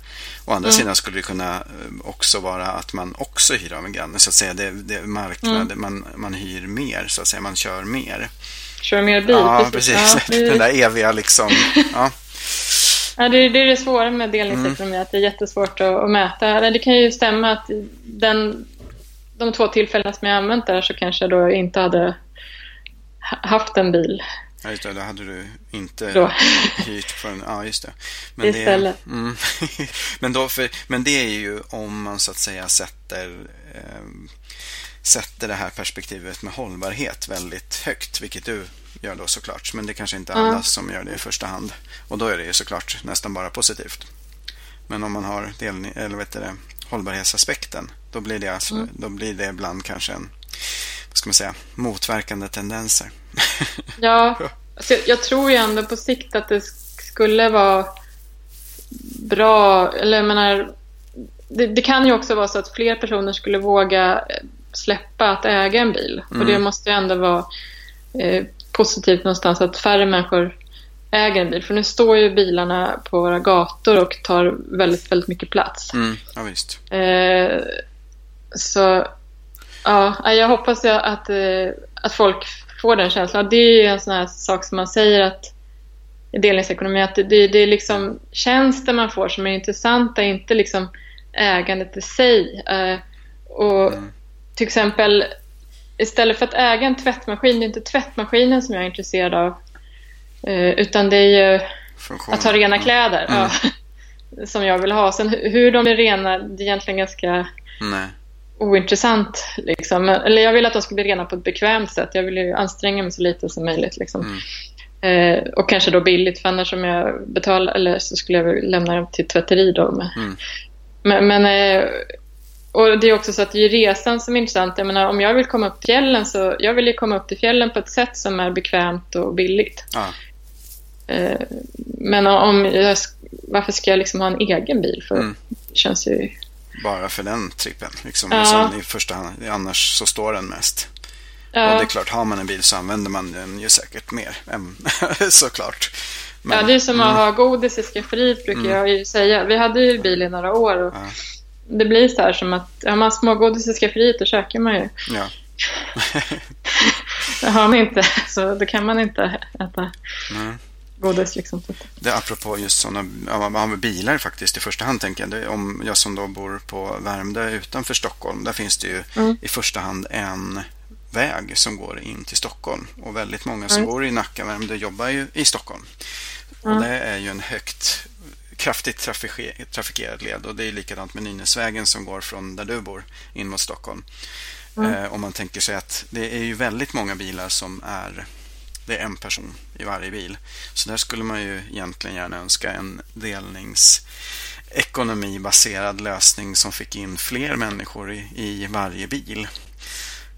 Å andra mm. sidan skulle det kunna eh, också vara att man också hyr av en granne. Så att säga, det, det marknad, mm. man, man hyr mer, så att säga, man kör mer. Kör mer bil, Ja, precis. precis. Ja, Den där eviga liksom, ja. Ja, det, det är det svåra med delningsekonomi, mm. att det är jättesvårt att, att mäta. Det kan ju stämma att den, de två tillfällena som jag använt där så kanske jag då inte hade haft en bil Ja, just det. Då hade du inte Då. hyrt på en... Ja, just det. Men Istället. Det, mm, men, då för, men det är ju om man så att säga sätter, eh, sätter det här perspektivet med hållbarhet väldigt högt, vilket du gör då såklart. Men det är kanske inte alla Ja. som gör det i första hand. Och då är det ju såklart nästan bara positivt. Men om man har delning, eller vet det, hållbarhetsaspekten, då blir, det alltså, Mm. då blir det ibland kanske en, ska man säga, motverkande tendenser. Ja, alltså jag, jag tror ju ändå på sikt att det sk- skulle vara bra, eller jag menar, det, det kan ju också vara så att fler personer skulle våga eh, släppa att äga en bil. Mm. Och det måste ju ändå vara eh, positivt någonstans att färre människor äger en bil. För nu står ju bilarna på våra gator och tar väldigt, väldigt mycket plats. Mm, ja, visst. Eh, så ja, jag hoppas att, eh, att folk får den känslan. Det är ju en sån här sak som man säger att i delningsekonomi, att det, det, det är liksom tjänsten man får som är intressanta, inte liksom ägandet i sig. Eh, och Mm. till exempel istället för att äga en tvättmaskin, det är inte tvättmaskinen som jag är intresserad av. Eh, utan det är ju Funktion. att ha rena kläder. Mm. Ja, som jag vill ha. Sen hu- hur de är rena, det är egentligen ganska Nej. Ointressant. Liksom. Eller jag vill att de ska bli rena på ett bekvämt sätt. Jag vill ju anstränga mig så lite som möjligt. Liksom. Mm. Eh, och kanske då billigt, för annars om jag betalar, eller så skulle jag lämna dem till tvätteri då. Men, Mm. men, men eh, och det är också så att det är resan som är intressant. Jag menar, om jag vill komma upp till fjällen så jag vill ju komma upp till fjällen på ett sätt som är bekvämt och billigt. Ja. Eh, men om jag, varför ska jag liksom ha en egen bil? För Mm. det känns ju... Bara för den trippen. Liksom. Ja. Som I första hand. Annars så står den mest. Och det Ja, är klart, har man en bil så använder man den ju säkert mer. Såklart. Men- ja, det är som att mm, ha godis i skafferiet brukar jag ju säga. Vi hade ju bil i några år och Ja. det blir så här som att har man smågodis i skafferiet då käkar man ju. Ja. Det har man inte, så då kan man inte äta Nej. Godis liksom. Att- Det är apropå just sådana ja, man har bilar faktiskt i första hand tänker jag. Om jag som då bor på Värmdö utanför Stockholm. Där finns det ju Mm. i första hand en väg som går in till Stockholm. Och väldigt många som Mm. bor i Nacka, Värmdö jobbar ju i Stockholm. Och Mm. det är ju en högt kraftigt trafike- trafikerad led och det är likadant med Nynäsvägen som går från där du bor in mot Stockholm. Mm. Eh, om man tänker sig att det är ju väldigt många bilar som är det är en person i varje bil. Så där skulle man ju egentligen gärna önska en delningsekonomibaserad lösning som fick in fler människor i, i varje bil.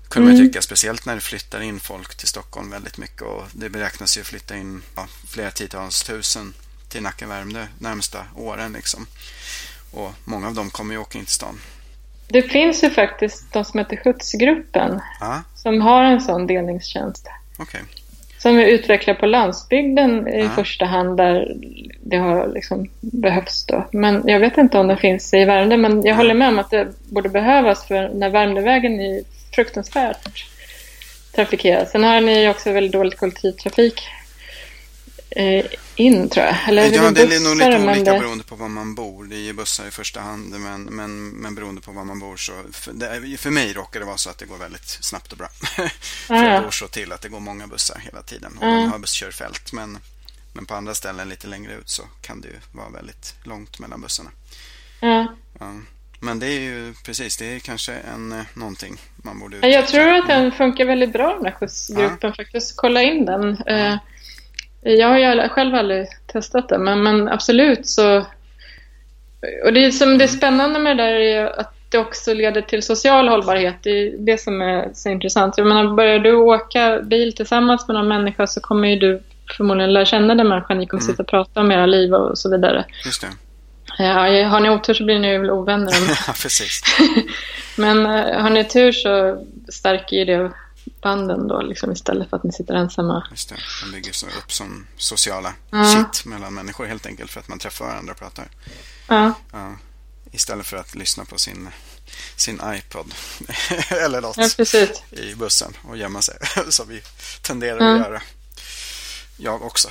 Kunde man Mm. tycka, speciellt när det flyttar in folk till Stockholm väldigt mycket och det beräknas ju flytta in ja, flera tiotals tusen till Nacka Värmdö närmsta åren liksom. Och många av dem kommer ju åka in till stan. Det finns ju faktiskt de som heter Skjutsgruppen Ja, som har en sån delningstjänst. okej. Som är utvecklad på landsbygden i Ja. första hand där det har liksom behövts då. Men jag vet inte om den finns i Värmdö men jag Ja. håller med om att det borde behövas för när Värmdövägen är fruktansvärt trafikerad. Sen har ni också väldigt dålig kollektivtrafik eh, in tror jag. Eller Ja, det är nog lite olika det- beroende på var man bor. Det är ju bussar i första hand, men, men, men beroende på var man bor så... För, det, för mig råkar det vara så att det går väldigt snabbt och bra. för Ja, jag ja. bor så till att det går många bussar hela tiden och Ja. de har busskörfält. Men, men på andra ställen lite längre ut så kan det ju vara väldigt långt mellan bussarna. Ja. Ja. Men det är ju precis, det är kanske en, eh, någonting man borde Ja, Jag utveckla. tror att den funkar väldigt bra den här skjutsgruppen faktiskt. Kolla in den. Eh, Jag har ju själv aldrig testat det men, men absolut så... Och det, som det är spännande med det där är att det också leder till social hållbarhet. Det är det som är så intressant. Jag menar, börjar du åka bil tillsammans med någon människa så kommer ju du förmodligen lära känna den människan. Ni kommer Mm. sitta och prata om era liv och så vidare. Just det. Ja, har ni otur så blir ni väl ovänner. Ja, precis. Men eh, har ni tur så stärker ju det banden då liksom, istället för att ni sitter ensamma. Just det. Man bygger så upp som sociala Ja. shit mellan människor helt enkelt för att man träffar varandra och pratar. Ja, Ja, istället för att lyssna på sin, sin iPod eller något i bussen och gömma sig som vi tenderar att göra. Jag också.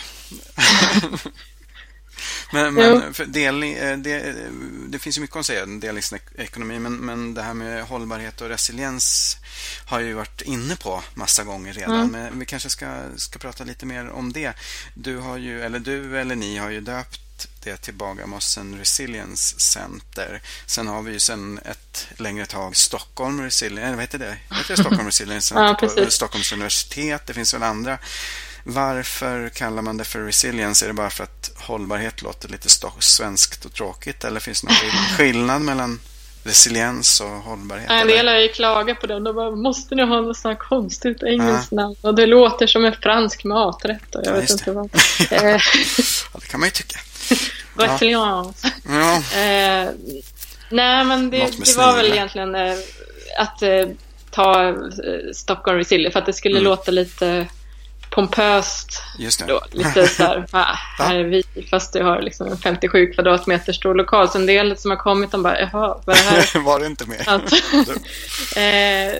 men, men för del, eh, det, det finns ju mycket att säga om delningsekonomi, men, men det här med hållbarhet och resiliens har ju varit inne på massa gånger redan. Mm. Men vi kanske ska, ska prata lite mer om det. Du har ju, eller du eller ni har ju döpt det till Bagarmossen Resilience Center. Sen har vi ju sen ett längre tag Stockholm Resilience, vad heter det? Heter det Stockholm Resilience Center ja, på Stockholms universitet. Det finns väl andra. Varför kallar man det för resilience? Är det bara för att hållbarhet låter lite svenskt och tråkigt? Eller finns det någon skillnad mellan resiliens och hållbarhet? En del har ju klagat på det. De bara, måste ni ha något sånt konstigt engelskt namn? Och det låter som en fransk maträtt. Och jag ja, vet inte vad. ja, det kan man ju tycka. Resilience. Ja. eh, nej, men det, det var väl egentligen eh, att eh, ta eh, Stockholm Resilience för att det skulle mm. låta lite pompöst. Just det. Då, lite så här, här är vi, fast du har liksom en 57 kvadratmeter stor lokal. Så en del som har kommit, de bara, jaha, vad är det här? var det inte mer? Alltså, eh,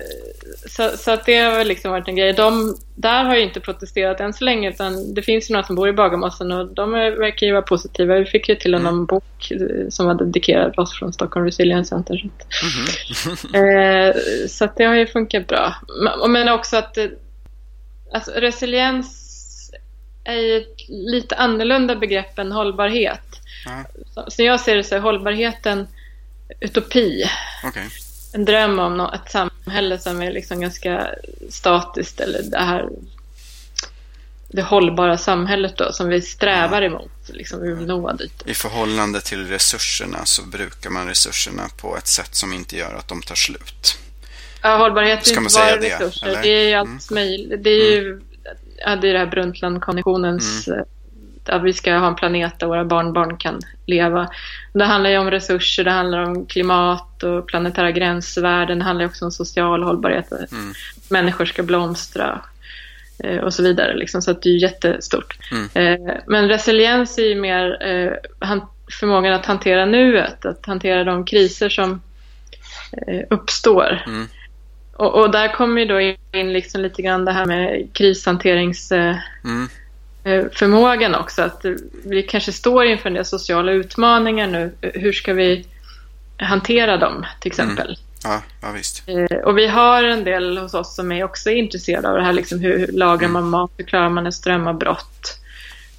så, så att det har liksom varit en grej. De, där har ju inte protesterat än så länge, utan det finns ju några som bor i Bagarmossen och de verkar ju vara positiva. Vi fick ju till och med mm. en bok eh, som var dedikerad oss från Stockholm Resilience Center. Så, mm. eh, så att det har ju funkat bra. Men också att alltså, resiliens är ju ett lite annorlunda begrepp än hållbarhet. Mm. Så, så jag ser det så är hållbarheten utopi. Okay. En dröm om något, ett samhälle som är liksom ganska statiskt eller det här det hållbara samhället då som vi strävar emot. Liksom, vi vill nå dit. I förhållande till resurserna så brukar man resurserna på ett sätt som inte gör att de tar slut. Ja, hållbarhet är inte bara resurser. Det, det är ju allt mm. möjligt. Det är ju mm. ja, det, är det här Brundtlandkonventionens mm. att eh, vi ska ha en planet där våra barnbarn kan leva. Det handlar ju om resurser, det handlar om klimat och planetära gränsvärden. Det handlar också om social hållbarhet. Mm. Människor ska blomstra eh, och så vidare. Liksom, så att det är jättestort. Mm. Eh, men resiliens är ju mer förmågan att hantera nuet, att hantera de kriser som uppstår. Mm. Och, och, där kommer ju då in liksom lite grann det här med krishanteringsförmågan mm. också. Att vi kanske står inför en del sociala utmaningar nu. Hur ska vi hantera dem till exempel? Mm. Ja, ja, visst. Eh, och vi har en del hos oss som är också intresserade av det här. Liksom hur lagar man mm. mat? Hur klarar man ett strömavbrott?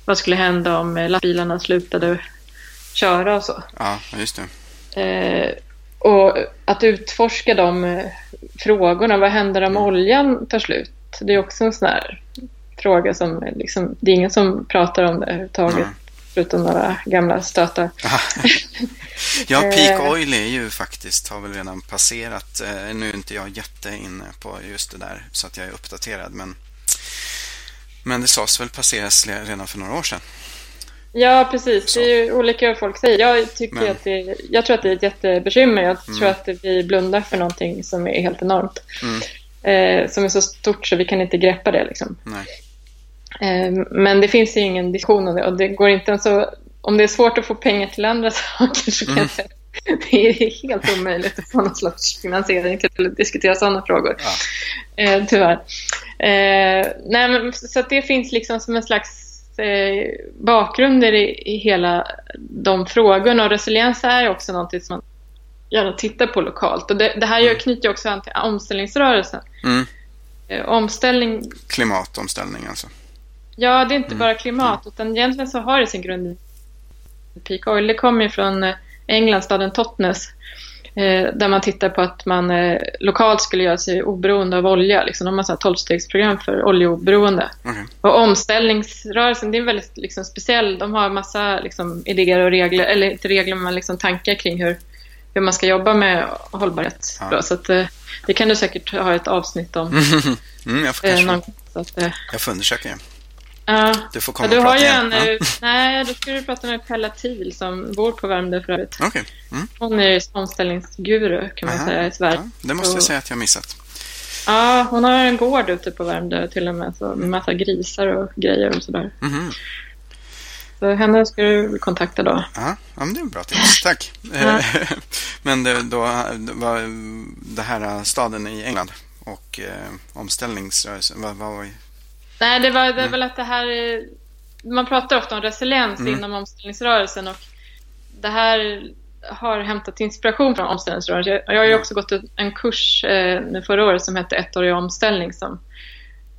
Vad skulle hända om lastbilarna slutade köra och så? Ja, just det. Eh, och att utforska de eh, frågorna, vad händer om oljan tar slut? Det är också en sån här fråga som liksom, det är ingen som pratar om det överhuvudtaget. Mm. Förutom några gamla stötar. ja, peak eh. oil är ju faktiskt, har väl redan passerat. Eh, nu är inte jag jätte inne på just det där så att jag är uppdaterad. Men, men det sades väl passeras redan för några år sedan. Ja, precis. Så. Det är ju olika vad folk säger. Jag, tycker Men... att det, jag tror att det är ett jättebekymmer. Jag mm. tror att vi blundar för någonting som är helt enormt. Mm. Eh, som är så stort så vi kan inte greppa det. Liksom. Eh, men det finns ju ingen diskussion om det. Och det går inte ens så, om det är svårt att få pengar till andra saker så kan mm. jag säga det är helt omöjligt att få någon slags finansiering till att diskutera sådana frågor. Ja. Eh, tyvärr. Eh, nej, men, så det finns liksom som en slags eh, bakgrunder i, i hela de frågorna. Och resiliens är också något som man gärna tittar på lokalt. Och det, det här mm. knyter också an till omställningsrörelsen. Mm. Eh, omställning... Klimatomställning alltså? Ja, det är inte mm. bara klimat, mm. utan egentligen så har det sin grund i peak oil. Det kommer ju från eh, England, staden Totnes. Eh, där man tittar på att man eh, lokalt skulle göra sig oberoende av olja. Liksom, de har ett tolvstegsprogram för oljeoberoende. Okay. Och omställningsrörelsen, det är väldigt liksom, speciell. De har massa liksom, idéer och regler, eller inte regler, men liksom, tankar kring hur, hur man ska jobba med hållbarhet. Ja. Så att, eh, det kan du säkert ha ett avsnitt om. mm, jag, får någon, att, jag får undersöka det. Ja. Du får komma ja, du och har prata igen. En, ja. Nej, då ska du prata med Pella Thiel som bor på Värmdö för övrigt. Okay. Mm. Hon är omställningsguru kan man Aha. säga i Sverige. Ja, det måste jag säga att jag missat. Ja, hon har en gård ute på Värmdö till och med. Så med massa grisar och grejer och sådär. Mm. Så henne ska du kontakta då. Ja, ja men det är bra tips. Tack. Ja. men det, då var det här staden i England och eh, omställningsrörelsen, vad var Nej, det var det mm. väl att det här man pratar ofta om resiliens Mm. inom omställningsrörelsen och det här har hämtat inspiration från omställningsrörelsen. Jag, har ju Mm. också gått en kurs eh, nu förra året som hette ettårig omställning som,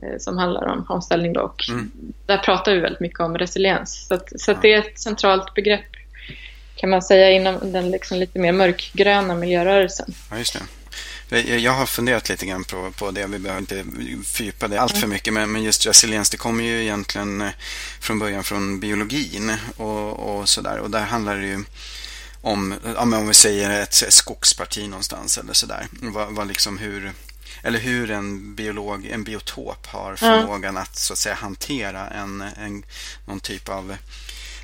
eh, som handlar om omställning då, och Mm. där pratar vi väldigt mycket om resiliens. Så, att, så att det är ett centralt begrepp kan man säga inom den liksom lite mer mörkgröna miljörörelsen. Ja, just det. Jag- har funderat lite grann på, på det. Vi behöver inte fördjupa det allt för mycket. Men, men just resiliens, det kommer ju egentligen eh, från början från biologin och, och sådär. Och där handlar det ju om, om vi säger ett, ett skogsparti någonstans eller sådär. Vad, vad liksom hur, eller hur en biolog, en biotop har förmågan att så att säga hantera en, en, någon typ av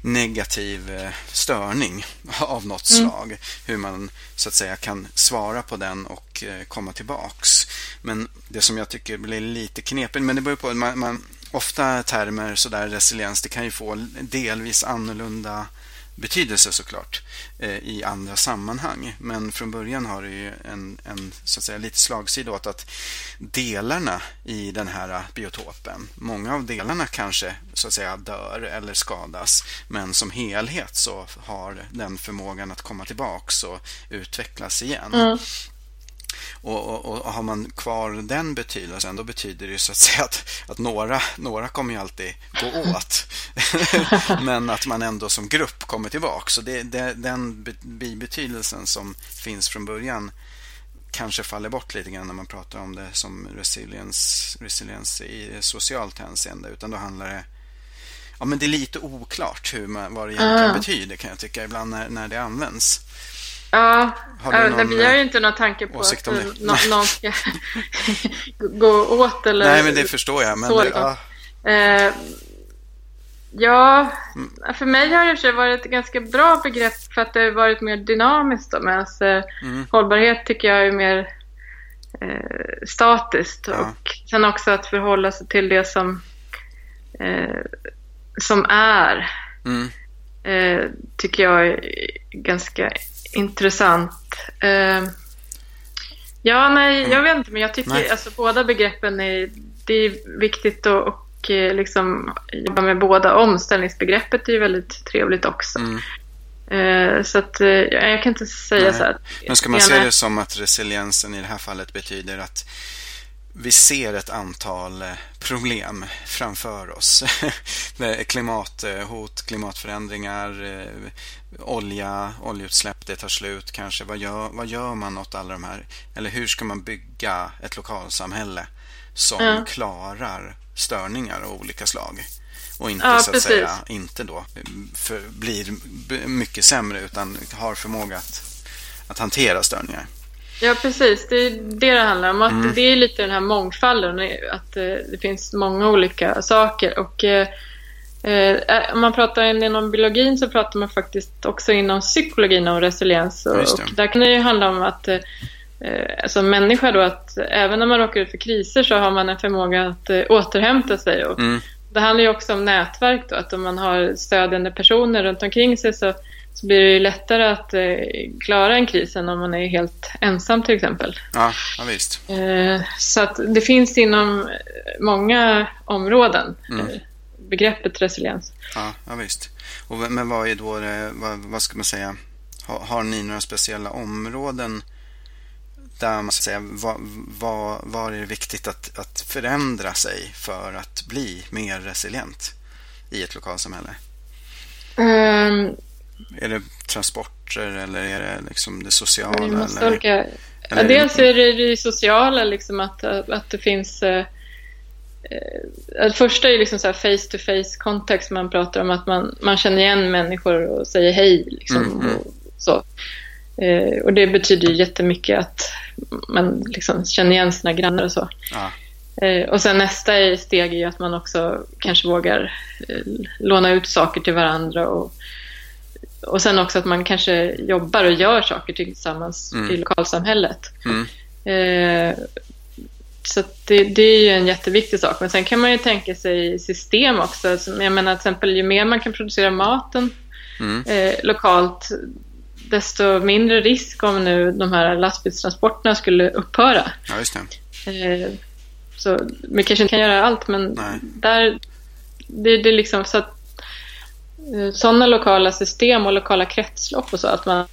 negativ eh, störning av något slag. Hur man så att säga kan svara på den och eh, komma tillbaks. Men det som jag tycker blir lite knepigt, men det beror på, man, man, ofta termer sådär resiliens, det kan ju få delvis annorlunda betydelse såklart eh, i andra sammanhang. Men från början har det ju en, en så att säga, lite slagsida åt att delarna i den här biotopen, många av delarna kanske så att säga dör eller skadas, men som helhet så har den förmågan att komma tillbaks och utvecklas igen. Mm. Och, och, och har man kvar den betydelsen, då betyder det ju så att säga att, att några, några kommer ju alltid gå åt. Men att man ändå som grupp kommer tillbaka. Så det, det, den be- bibetydelsen som finns från början kanske faller bort lite grann när man pratar om det som resiliens, resiliens i socialt hänseende. Utan då handlar det Ja, men det är lite oklart hur man, vad det egentligen Ah. betyder kan jag tycka ibland när, när det används. Ja, Har ja, någon, vi har eh, ju inte någon tanke på att eh, någon ska gå åt eller Nej, men det förstår jag. Men det, liksom. ja, Eh, ja, för mig har det i och för sig varit ett ganska bra begrepp för att det har varit mer dynamiskt. Då, medan eh, Mm. hållbarhet tycker jag är mer eh, statiskt. Ja. Och sen också att förhålla sig till det som, eh, som är mm, eh, tycker jag är ganska intressant. Eh, ja, nej, jag vet inte, men jag tycker. Nej. alltså båda begreppen är, det är viktigt att och, eh, liksom jobba med båda. Omställningsbegreppet är ju väldigt trevligt också. mm. Eh, så att eh, jag kan inte säga Nej. så att Men ska man se det som att resiliensen i det här fallet betyder att vi ser ett antal eh, problem framför oss. Klimathot, klimatförändringar, eh, olja, oljeutsläpp, det tar slut kanske. Vad gör, vad gör man åt alla de här? Eller hur ska man bygga ett lokalsamhälle som Ja. klarar störningar av olika slag? Och inte Ja, så att precis. säga, inte då för, blir mycket sämre utan har förmåga att, att hantera störningar. Ja, precis. Det är det det handlar om. Att Mm. Det är lite den här mångfalden. Att eh, det finns många olika saker. Och eh, eh, Om man pratar inom biologin så pratar man faktiskt också inom psykologin om resiliens. Och, och där kan det ju handla om att eh, som människa då att även när man råkar ut för kriser så har man en förmåga att eh, återhämta sig. Och Mm. det handlar ju också om nätverk då, att om man har stödjande personer runt omkring sig så, så blir det ju lättare att eh, klara en kris än om man är helt ensam till exempel. Ja, ja visst. Eh, så att det finns inom många områden Mm. eh, begreppet resiliens. Ja, ja visst. Och, men vad är då vad, vad ska man säga, har, har ni några speciella områden där man säga, vad, vad, vad är det viktigt att, att förändra sig för att bli mer resilient i ett lokalsamhälle? Ehm, Är det transporter eller är det liksom det sociala? vi måste eller, ja, eller det- dels är det det sociala, liksom att, att det finns eh, eh, det första är liksom så här face to face kontext man pratar om att man, man känner igen människor och säger hej. Liksom, Mm, mm. och, så. Eh, och det betyder ju jättemycket att man liksom känner igen sina grannar och så. Ja, Eh, och sen nästa steg är ju att man också kanske vågar eh, låna ut saker till varandra och, och sen också att man kanske jobbar och gör saker tillsammans Mm. i lokalsamhället. mm, Eh, så det, det är ju en jätteviktig sak. Men sen kan man ju tänka sig system också. Jag menar till exempel ju mer man kan producera maten mm, eh, lokalt desto mindre risk om nu de här lastbilstransporterna skulle upphöra. ja just det. Eh, så vi kanske inte kan göra allt, men Nej. där, det, det är liksom så att sådana lokala system och lokala kretslopp och så. Att man,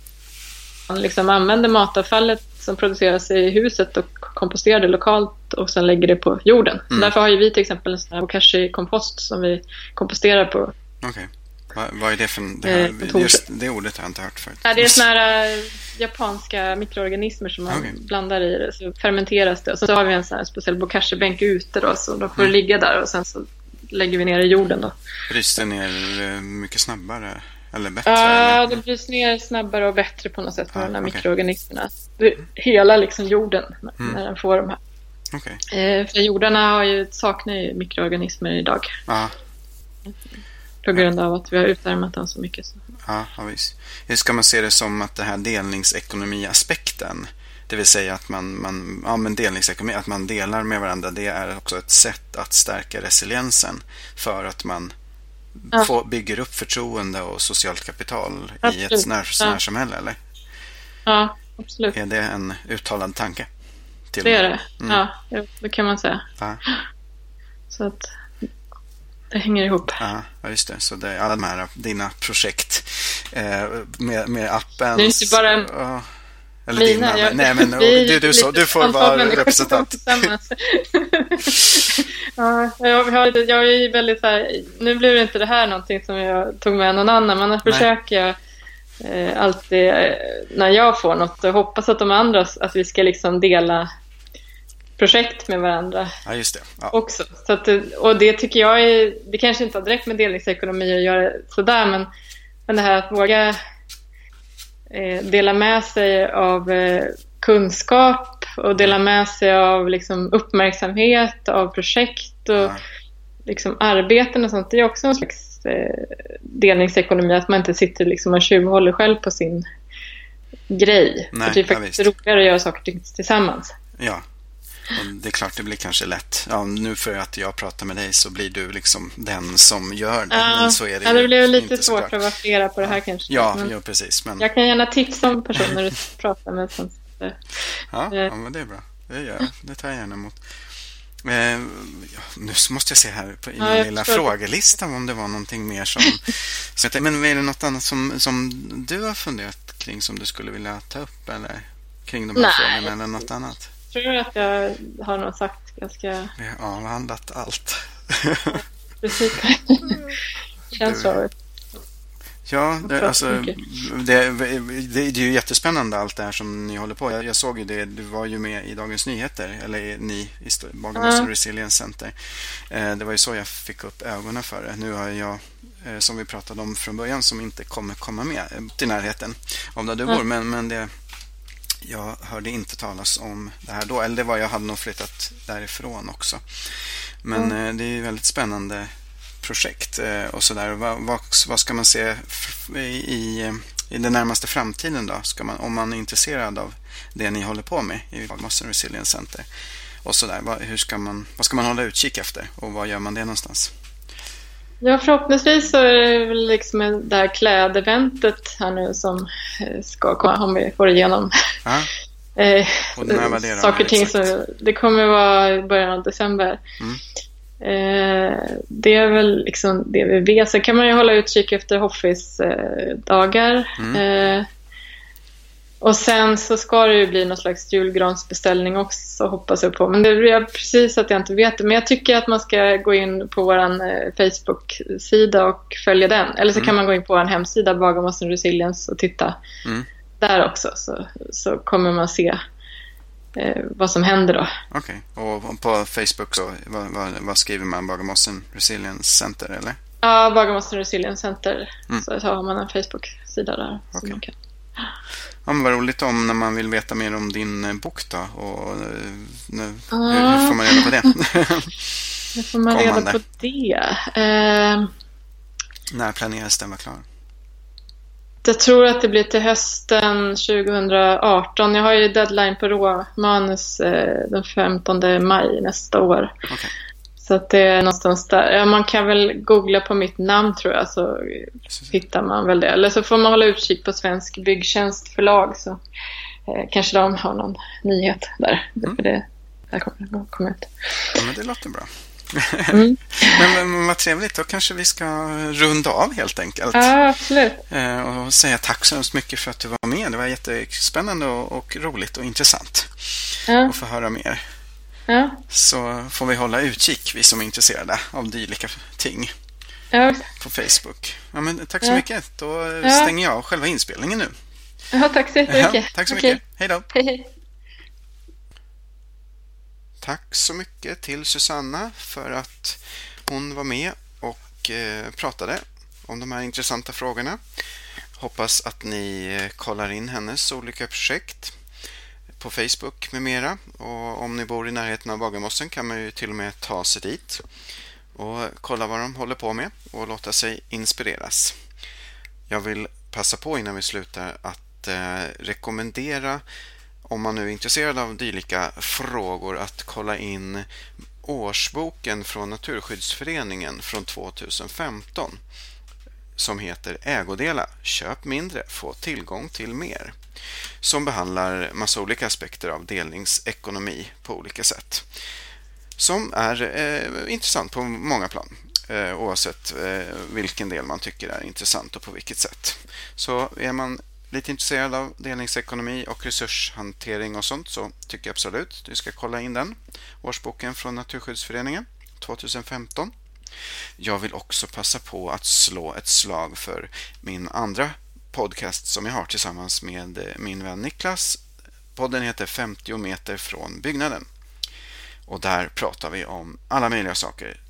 man liksom använder matavfallet som produceras i huset och komposterar det lokalt och sen lägger det på jorden. Mm. därför har ju vi till exempel en sån här bokashi-kompost som vi komposterar på. Okej. Va, vad är det för... Det, Eh, här, just det ordet har jag inte hört förut. Ja, det är såna här äh, japanska mikroorganismer som man Okej. blandar i det. Så fermenteras det. Och så har vi en sån här speciell bokashi-bänk ute då. Så då får Mm. ligga där och sen så lägger vi ner i jorden då. Bryts det ner eh, mycket snabbare? Eller bättre? Ja, eller? det bryts ner snabbare och bättre på något sätt med Ja, de här okej. mikroorganismerna. Hela liksom jorden när- Mm. när den får de här. Okej. Eh, för jordarna har ju, saknar ju mikroorganismer idag Ja, på grund av att vi har utarmat dem så mycket. Så. ja, ja, visst. Hur ska man se det som att det här delningsekonomi-aspekten, det vill säga att man, man, ja, men delningsekonomi, att man delar med varandra, det är också ett sätt att stärka resiliensen för att man Ja. får, bygger upp förtroende och socialt kapital i Absolut. ett när, Ja. närsamhälle, eller? Ja, absolut. Är det en uttalad tanke? Det är det. Mm. Ja, det kan man säga. Ja. Så att det hänger ihop. Ja, just det. Så det är alla de här dina projekt eh, med, med appen. Det är inte bara Ja. Eller Mina, dina. jag- Nej, men vi du, du, så, du får vara representant. ja, jag, har, jag är väldigt så här, nu blir det inte det här någonting som jag tog med någon annan, men annars Nej. försöker jag eh, alltid eh, när jag får något och hoppas att de andra, att vi ska liksom dela projekt med varandra Ja, just det. Ja. också. Så att, och det tycker jag är, det kanske inte har direkt med delningsekonomi att göra sådär, men, men det här att våga dela med sig av eh, kunskap och dela med sig av liksom, uppmärksamhet, av projekt och Ja. liksom, arbeten och sånt. Det är också en slags eh, delningsekonomi, att man inte sitter liksom, och tjuvhåller själv på sin grej. Nej, För det är ja, faktiskt visst. roligare att göra saker tillsammans. ja. Och det är klart, det blir kanske lätt. Ja, nu för att jag pratar med dig så blir du liksom den som gör det. Ja, men så är det ja, det blev lite svårt såklart. att vara flera på det här kanske. Ja, Men ja, precis. Men, Jag kan gärna tipsa om personer du pratar med. Sånt. ja, eh. ja, men det är bra. Det gör jag. Det tar jag gärna emot. Eh, nu måste jag se här på, i Ja, min lilla frågelista om det var någonting mer som... tänkte, men är det något annat som, som du har funderat kring som du skulle vilja ta upp? Eller kring de här Nej. frågorna eller något annat? Tror att jag har nog sagt ganska Vi har avhandlat allt. precis. Känns så. Ja, det, alltså, det, det, det är ju jättespännande allt det här som ni håller på. Jag, jag såg ju det, du var ju med i Dagens Nyheter, eller ni i Bagarmossen Ja. Resilience Center. Eh, det var ju så jag fick upp ögonen för det. Nu har jag, eh, som vi pratade om från början, som inte kommer komma med eh, till närheten av där du bor. Men, men det, jag hörde inte talas om det här då. Eller det var, jag hade nog flyttat därifrån också. Men eh, det är ju väldigt spännande projekt eh, och sådär. Vad, vad, vad ska man se i, i, i den närmaste framtiden då? Ska man, om man är intresserad av det ni håller på med i Mossen Resilience Center och sådär. Vad, hur ska man, vad ska man hålla utkik efter och var gör man det någonstans? Ja, förhoppningsvis så är det väl liksom det här klädeventet här nu som eh, ska komma om vi får igenom Ja, eh, saker och ting. Så det kommer vara i början av december. Mm. Eh, det är väl liksom det vi vet. Sen kan man ju hålla utkik efter Hoffis-dagar. Mm. Och sen så ska det ju bli någon slags julgransbeställning också hoppas jag på. Men det är precis att jag inte vet det. Men jag tycker att man ska gå in på vår eh, Facebook-sida och följa den. Eller så Mm. kan man gå in på vår hemsida Bagarmossen Resilience och titta Mm. där också. Så, så kommer man se eh, vad som händer då. Okej, och på Facebook så vad, vad, vad skriver man? Bagarmossen Resilience Center eller? Ja, Bagarmossen Resilience Center. Mm. Så har man en Facebook-sida där. som Okej. man kan. Ja, men vad roligt om när man vill veta mer om din eh, bok då. Och, eh, nu, Ja. hur, hur får man reda på det? Nu får man reda på det. Eh, när planeras den vara klar? jag tror att det blir till hösten 2018. Jag har ju deadline på råmanus eh, den 15 maj nästa år. Okej. Så att det är någonstans där. Man kan väl googla på mitt namn tror jag så hittar man väl det. Eller så får man hålla utkik på Svensk Byggtjänst förlag så eh, kanske de har någon nyhet där. Mm. För det där kommer komma ut. Ja, men det låter bra. Mm. men, men vad trevligt, då kanske vi ska runda av helt enkelt. Ja, absolut. Eh, och säga tack så hemskt mycket för att du var med. Det var jättespännande och, och roligt och intressant ja. att få höra mer. Ja. Så får vi hålla utkik, vi som är intresserade av dylika ting. Ja. På Facebook. Ja, men tack så ja. mycket. Då stänger jag själva inspelningen nu. Ja, tack så jättemycket. tack så mycket. Hej då. Hej, hej. Tack så mycket till Susanna för att hon var med och eh, pratade om de här intressanta frågorna. Hoppas att ni eh, kollar in hennes olika projekt på Facebook med mera. Och om ni bor i närheten av Bagarmossen kan man ju till och med ta sig dit och kolla vad de håller på med och låta sig inspireras. Jag vill passa på innan vi slutar att eh, rekommendera om man nu är intresserad av dylika frågor att kolla in årsboken från Naturskyddsföreningen från 2015 som heter Ägodela, köp mindre, få tillgång till mer som behandlar massa olika aspekter av delningsekonomi på olika sätt som är eh, intressant på många plan eh, oavsett eh, vilken del man tycker är intressant och på vilket sätt. Så är man lite intresserad av delningsekonomi och resurshantering och sånt så tycker jag absolut du ska kolla in den. Årsboken från Naturskyddsföreningen 2015. Jag vill också passa på att slå ett slag för min andra podcast som jag har tillsammans med eh, min vän Niklas. Podden heter 50 meter från byggnaden. Och där pratar vi om alla möjliga saker.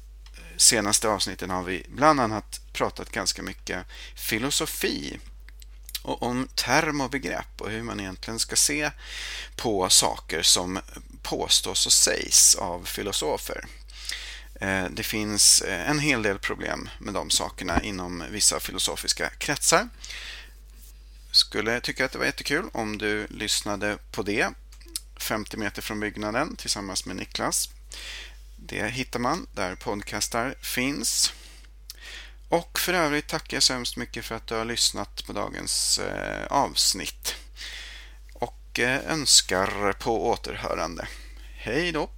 Senaste avsnitten har vi bland annat pratat ganska mycket filosofi och om term och begrepp och hur man egentligen ska se på saker som påstås och sägs av filosofer. Eh, det finns eh, en hel del problem med de sakerna inom vissa filosofiska kretsar. Skulle tycka att det var jättekul om du lyssnade på det 50 meter från byggnaden tillsammans med Niklas. Det hittar man där podcastar finns. Och för övrigt tackar jag så hemskt mycket för att du har lyssnat på dagens eh, avsnitt. Och eh, önskar på återhörande. Hej då!